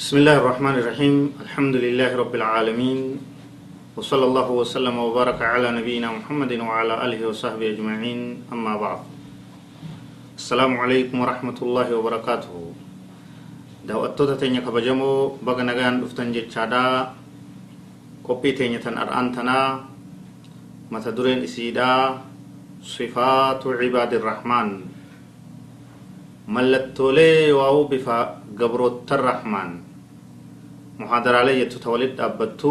بسم الله الرحمن الرحيم الحمد لله رب العالمين وصلى الله وسلم وبارك على نبينا محمد وعلى اله وصحبه اجمعين اما بعد السلام عليكم ورحمه الله وبركاته دعوة توتتين يكب جمو بغنغان افتنجي تشادا كوبيتين يتن ارانتنا متدرين اسيدا صفات عباد الرحمن ملت تولي واو بفا قبرو الرحمن muhaadaraalee jettu walit dhaabbattu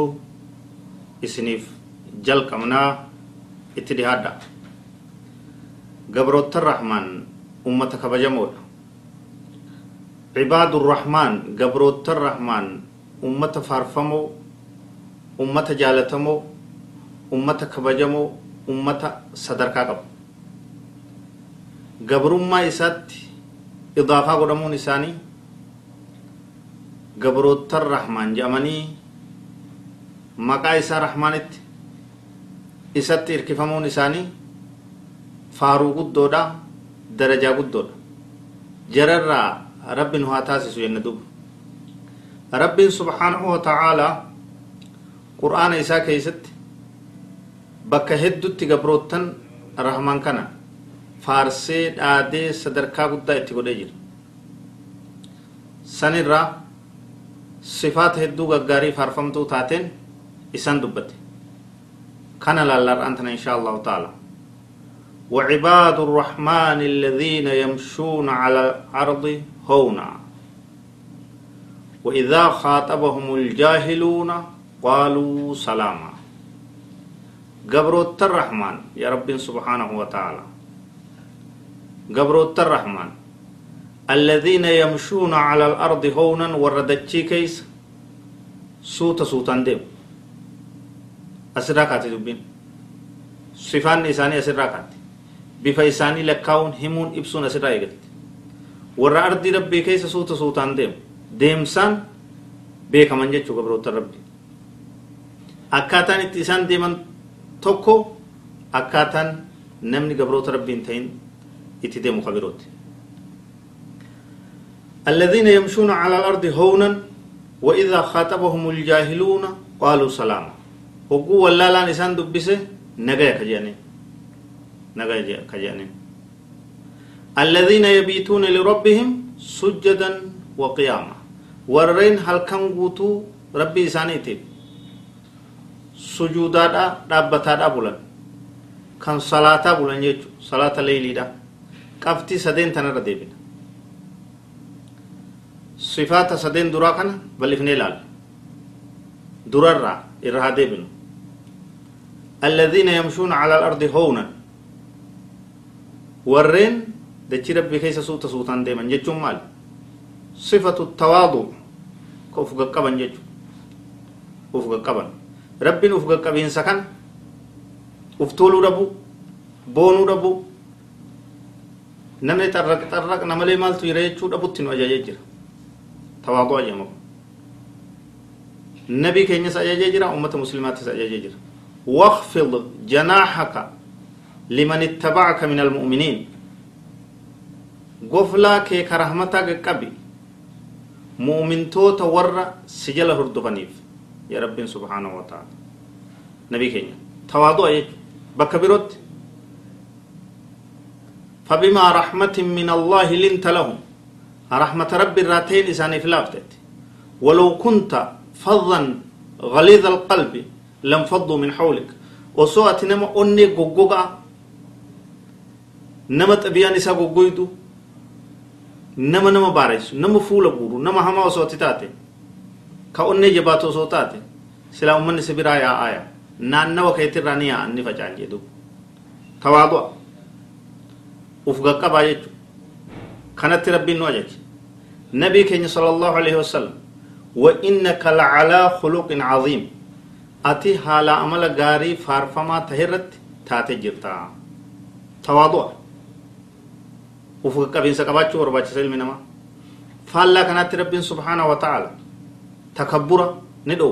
isiniif jalqabnaa itti dhihaadha gabroottan rahmaan ummata kabajamoodha cibaadu rahmaan gabroottan rahmaan ummata faarfamoo ummata jaalatamoo ummata kabajamoo ummata sadarkaa qabu gabrummaa isaatti idaafaa godhamuun isaanii gabroottan rahmaan jedhamanii maqaa isaa rahmaanitti isatti irkifamuun isaanii faaruu guddoodha darajaa guddoodha jararraa rabbi haa taasisu jenna duba rabbiin subhaanahu wa ta'aalaa qur'aana isaa keeysatti bakka heddutti gabroottan rahmaan kana faarsee dhaadee sadarkaa guddaa itti godhee jira. Sanirraa sifaata hedduu gaggaarii faarfamtuu taateen isaan dubbate kana laallar'aan tana inshaa allahu taala وعباد الرحمن الذين يمشون على الأرض هونا. وإذا خاطبهم الجاهلون قالوا سلاما. قبروت الرحمن يا رب سبحانه وتعالى. قبروت الرحمن. الذين يمشون على الأرض هونا وردتشي كيس سوتا سوتان ديم أسراكات دبين صفان إساني isaanii lakkaa'uun himuun ibsuun asirraa eegalte warra ardii rabbii keessa suuta suutaan deemu deemsaan beekaman jechuu gabroota rabbii akkaataan itti isaan deeman tokko akkaataan namni gabroota rabbii hin ta'in itti deemu kabirooti الذين يمشون على الأرض هونا وإذا خاطبهم الجاهلون قالوا سلاما وقوة لا لا نسان دبسه نجايا كجانين نجا كجانين الذين يبيتون لربهم سجدا وقياما. ورين هل كان قوتو ربي سانيتي سجودا دابتا بولن. كان صلاة بولن يجو صلاة ليلي دا. قفتي سدين صفات سدين درا كان بل لال درر إرها ديبنا الذين يمشون على الأرض هونا keessa suuta suutaan deeman jechuun maal sifatu tawaadu ka uf gaqqaban jechu uf gaqqaban rabbiin uf gaqqabiinsa kan uf tuuluu dhabu boonuu dhabu namni xarraq xarraq namalee maaltu jira jechuu dhabutti nu ajajee jira tawaadu ajama nabii keenyas ajajee jira ummata muslimaattis ajajee jira واخفض جناحك kee ka rahmataa qaqqabi mu'mintoota warra si jala hordofaniif ya rabbiin subhaanahu wa ta'ala nabii keenya tawaadu'a jechu bakka birootti فبما رحمة من الله لنت لهم رحمة رب الراتين إسان إفلافتت ولو كنت فظا غليظ القلب لم فضوا من حولك وسوء نما أني غوغوغا nama xabiyaan isaa goggoytu nama nama baareessu nama fuula guuru nama hamaa osoo ati taate ka onnee jabaatu osoo taate silaa ummanni si biraa yaa'aaya naannawa keetirraa ni yaa'an ni facaan jedhu tawaadu'a uf gaqqabaa jechu خنت ربي نواجه نبي كني صلى الله عليه وسلم. وإنك لعلى خلق عظيم. أتي حال عمل غاري فارفما تهرت تاتي جرتا تواضع. وفق كبين سكباتش ورباتش سيل منما. فالا كانت ربي سبحانه وتعالى. تكبرا ندو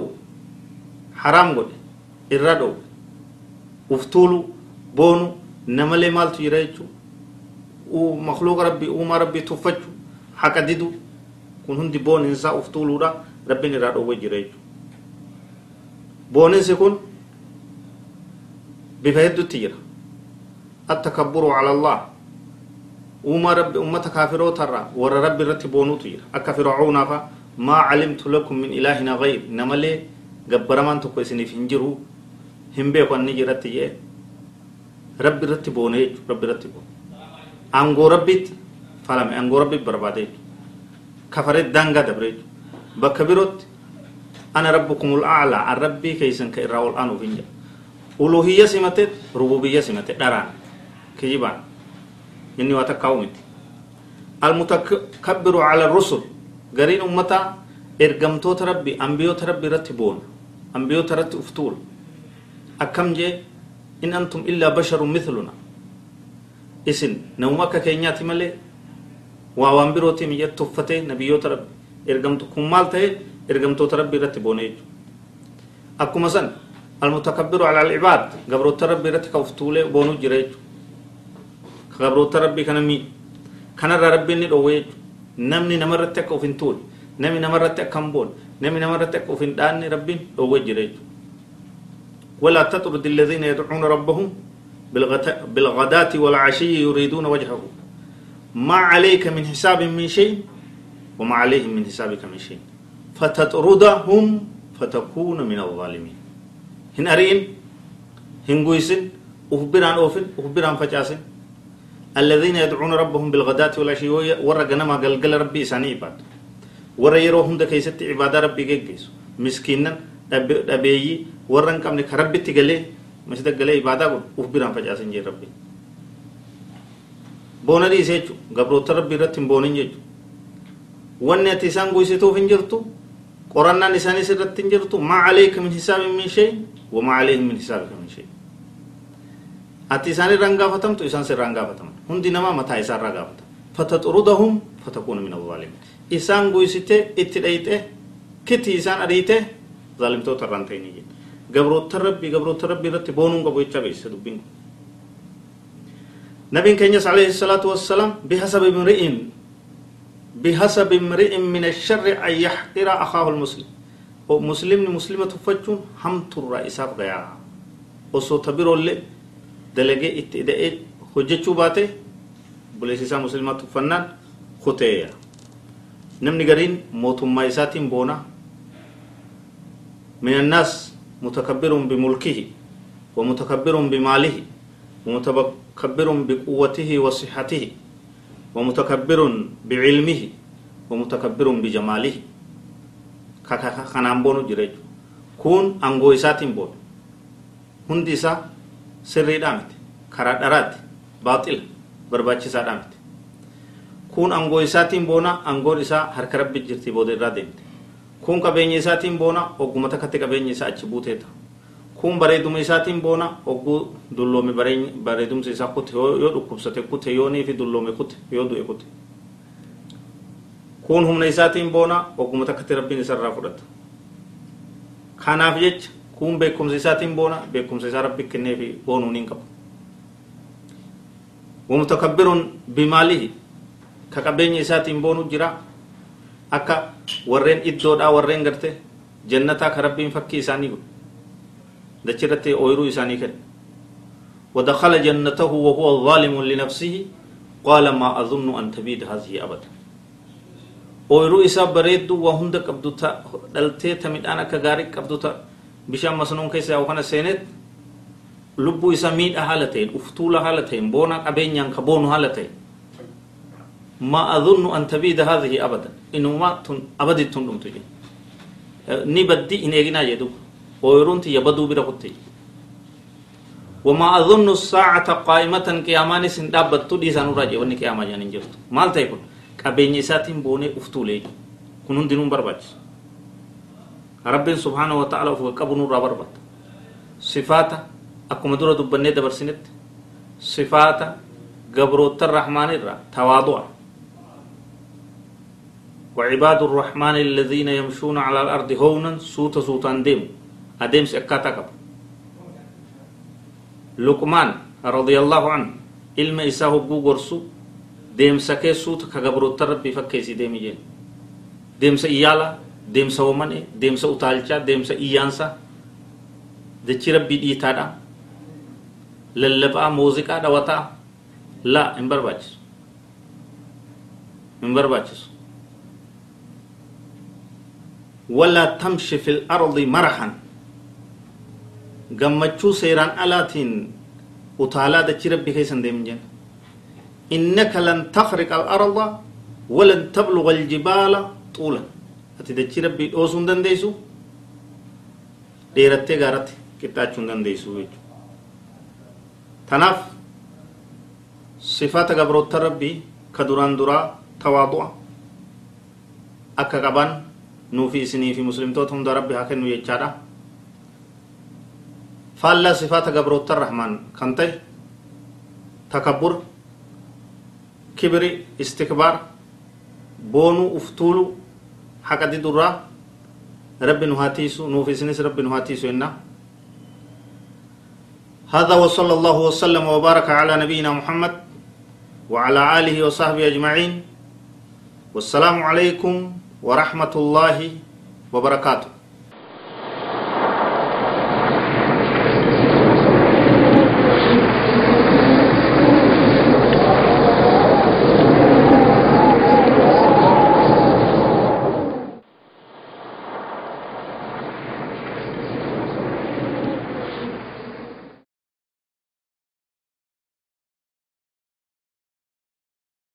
حرام قد. إرادو. وفتولو. بونو. نملي مالتو يريتو. Makluuqa rabbii uumaa rabbii tuffachuu haqa didu kun hundi booninsaa uf tuuluudha rabbiin irraa dhoowwe jira jechuudha booninsi kun bifa heddutti jira. Attakabburu cala allah. Uumaa rabbi ummata kaafirootarraa warra rabbi irratti boonuutu jira. Akka fircauunaafa maa calimtu lakum min ilaahina gayr namalee gabbaramaan tokko isiniif hin jiru. Hin beeku anni jiratti jee. Rabbi irratti boone rabbi irratti boone aangoo rabbitti falame aangoo rabbitti barbaade kafaree daangaa dabre bakka birootti ana rabbukumul a'laa an rabbii keeysan ka irraa ol aanuuf hin jedha uluhiyya simate rububiyya simate dharaan kijibaan inni waa takkaa'u miti almutakabbiru cala rusul gariin ummataa ergamtoota rabbi ambiyoota rabbi irratti boona ambiyoota irratti uftuula akkam jee in antum illaa basharun mithluna isin namuma akka keenyaati malee waa waan birootiin miyyatti uffatee nabiyyoota rabbi ergamtu kun maal ta'e ergamtoota rabbi irratti boone jechuudha. Akkuma san almutakabbiru ala alcibaad gabroota rabbi irratti ka uftuulee boonuu jira jechuudha. Ka gabroota rabbi kana mii kanarraa rabbi inni dhoowwe jechuudha. Namni namarratti akka uf hin tuule namni namarratti akka hin boone namni namarratti akka uf hin dhaanne rabbiin dhoowwe jira jechuudha. Walaa taxrudi alladhiina yadcuuna rabbahum بالغداة والعشي يريدون وجهه. ما عليك من حساب من شيء وما عليهم من حسابك من شيء. فتطردهم فتكون من الظالمين. هن أرين؟ هن قويسن؟ أخبران أوفن؟ أخبران فجاسن؟ الذين يدعون ربهم بالغداة والعشي ورقنا ما قال ربي إساني عباد ورا يروهم دا كيست عبادة ربي جيس مسكينا dhabeeyyii warra hin qabne ka masi daggalee ibaadaa godhu uf biraan facaasan jee rabbi boona dhiise jechu gabroota rabbi irratti hin boonin jechu wanni ati isaan guysituuf hin jirtu qorannaan isaanis irratti hin jirtu maa caleeka min hisaabi min shay wamaa caleehi min hisaabika min shay ati isaan irraan gaafatamtu isaan sirraan gaafataman hundi namaa mataa isaa irraa gaafata fataxurudahum fatakuuna min alzaalimin isaan guysite itti dheyxe kitii isaan ariite zaalimtoota irraan ta'inii jedha رانتيني جين قبروت ربي قبروت ربي رتي بونون قبو يتشابيس دبين نبي كنيس عليه الصلاة والسلام بحسب امرئ بحسب امرئ من الشر أن يحقر أخاه المسلم ومسلم مسلمة هم ترى إساف غيا وصو تبيرو اللي دلقي اتدائي حججو باته بلسيسا مسلمة تفنان خطية نمني قرين موتم ما إساتين بونا من الناس متكبر بملكه ومتكبر بماله ومتكبر بقوته وصحته ومتكبر بعلمه ومتكبر بجماله kanaan boonu jira kun angoo isaatiin boonu hundi isaa sirriidhaa miti karaa dharaatti baaxila barbaachisaadhaa miti kun angoo isaatiin boona angoon isaa harka rabbi jirti booda irraa deemte kun qabeenya isaatiin boona ogguma takkatti qabeenya isaa achi buuteeta kun bareeduma isaatiin boona ogguu dulloome bareedumsa isaa kute yoo dhukkubsate kute yoo niifi dulloome kute yoo du'e kute kun humna isaatiin boona ogguma takkatti rabbiin isarraa fudhata kanaaf jecha kun beekumsa isaatiin boona beekumsa isaa rabbi kenneefi boonuu niin qabu wamutakabbirun bimaalihi ka qabeenya isaatiin boonu jira akka warreen iddoodhaa warreen garte jannataa ka rabbiin fakkii isaanii godhe dachirratti ooyiruu isaanii kenne ودخل جنته وهو ظالم لنفسه قال ما أظن أن تبيد هذه أبدا ooyiruu isaa bareeddu waa hunda qabdu ta dhaltee ta midhaan akka gaarii qabdu ta bishaan masnuun keessa kana seeneet lubbuu isaa miidha haala ta'een uftuula haala ta'een boona qabeenyaan ka boonu haala ta'een ما أظن أن تبيد هذه أبدا إنما تن أبدا تندم تجي ني بدي إن إجنا يدو ويرون يبدو بركوتي وما أظن الساعة قائمة قيامان سندابت تدي سنوراجي وني قياما جانين جرت مال تيكون boonee uftuulee kun hundinuu barbaachisa rabbiin subhaana wa ta'ala of qabu nurraa barbaada sifaata akkuma dura dubbannee dabarsinetti sifaata gabroota rahmaanirraa tawaadu'a وعباد الرحمن الذين يمشون على الأرض هونا سوتا سوتان ديم أديم سكاتا كب لقمان رضي الله عنه علم إساه بو غرسو deemsa keessuutu ka gabroota rabbii fakkeessi deemi jeen deemsa iyyaalaa deemsa wamane deemsa utaalchaa deemsa iyyaansa dachi rabbii dhiitaadha lallabaa muuziqaa dhawataa laa hin barbaachisu hin barbaachisu ولا تمشي في الأرض مرحا gammachuu seeraan alaatiin utaalaa dachii rabbii keessan deemin jenna innaka lan takriqa al-arda walan tabluga aljibaala xuula ati dachii rabbii dhoosuu hin dandeeysu dheerattee gaaratti qixxaachuu hin dandeeysu jechuudha tanaaf sifaata gabroota rabbii ka duraan duraa tawaadu'a akka qaban نوفي سني في مسلم توت هم ربي هاك نو يجارا فالا صفات غبروت الرحمن كنتي؟ تكبر. كبر استكبار. بونو افتولو. حق دي درا. رب نهاتيسو. نوفي سنس ربي نهاتيسو إنا هذا وصلى الله وسلم وبارك على نبينا محمد وعلى آله وصحبه أجمعين. والسلام عليكم ورحمة الله وبركاته.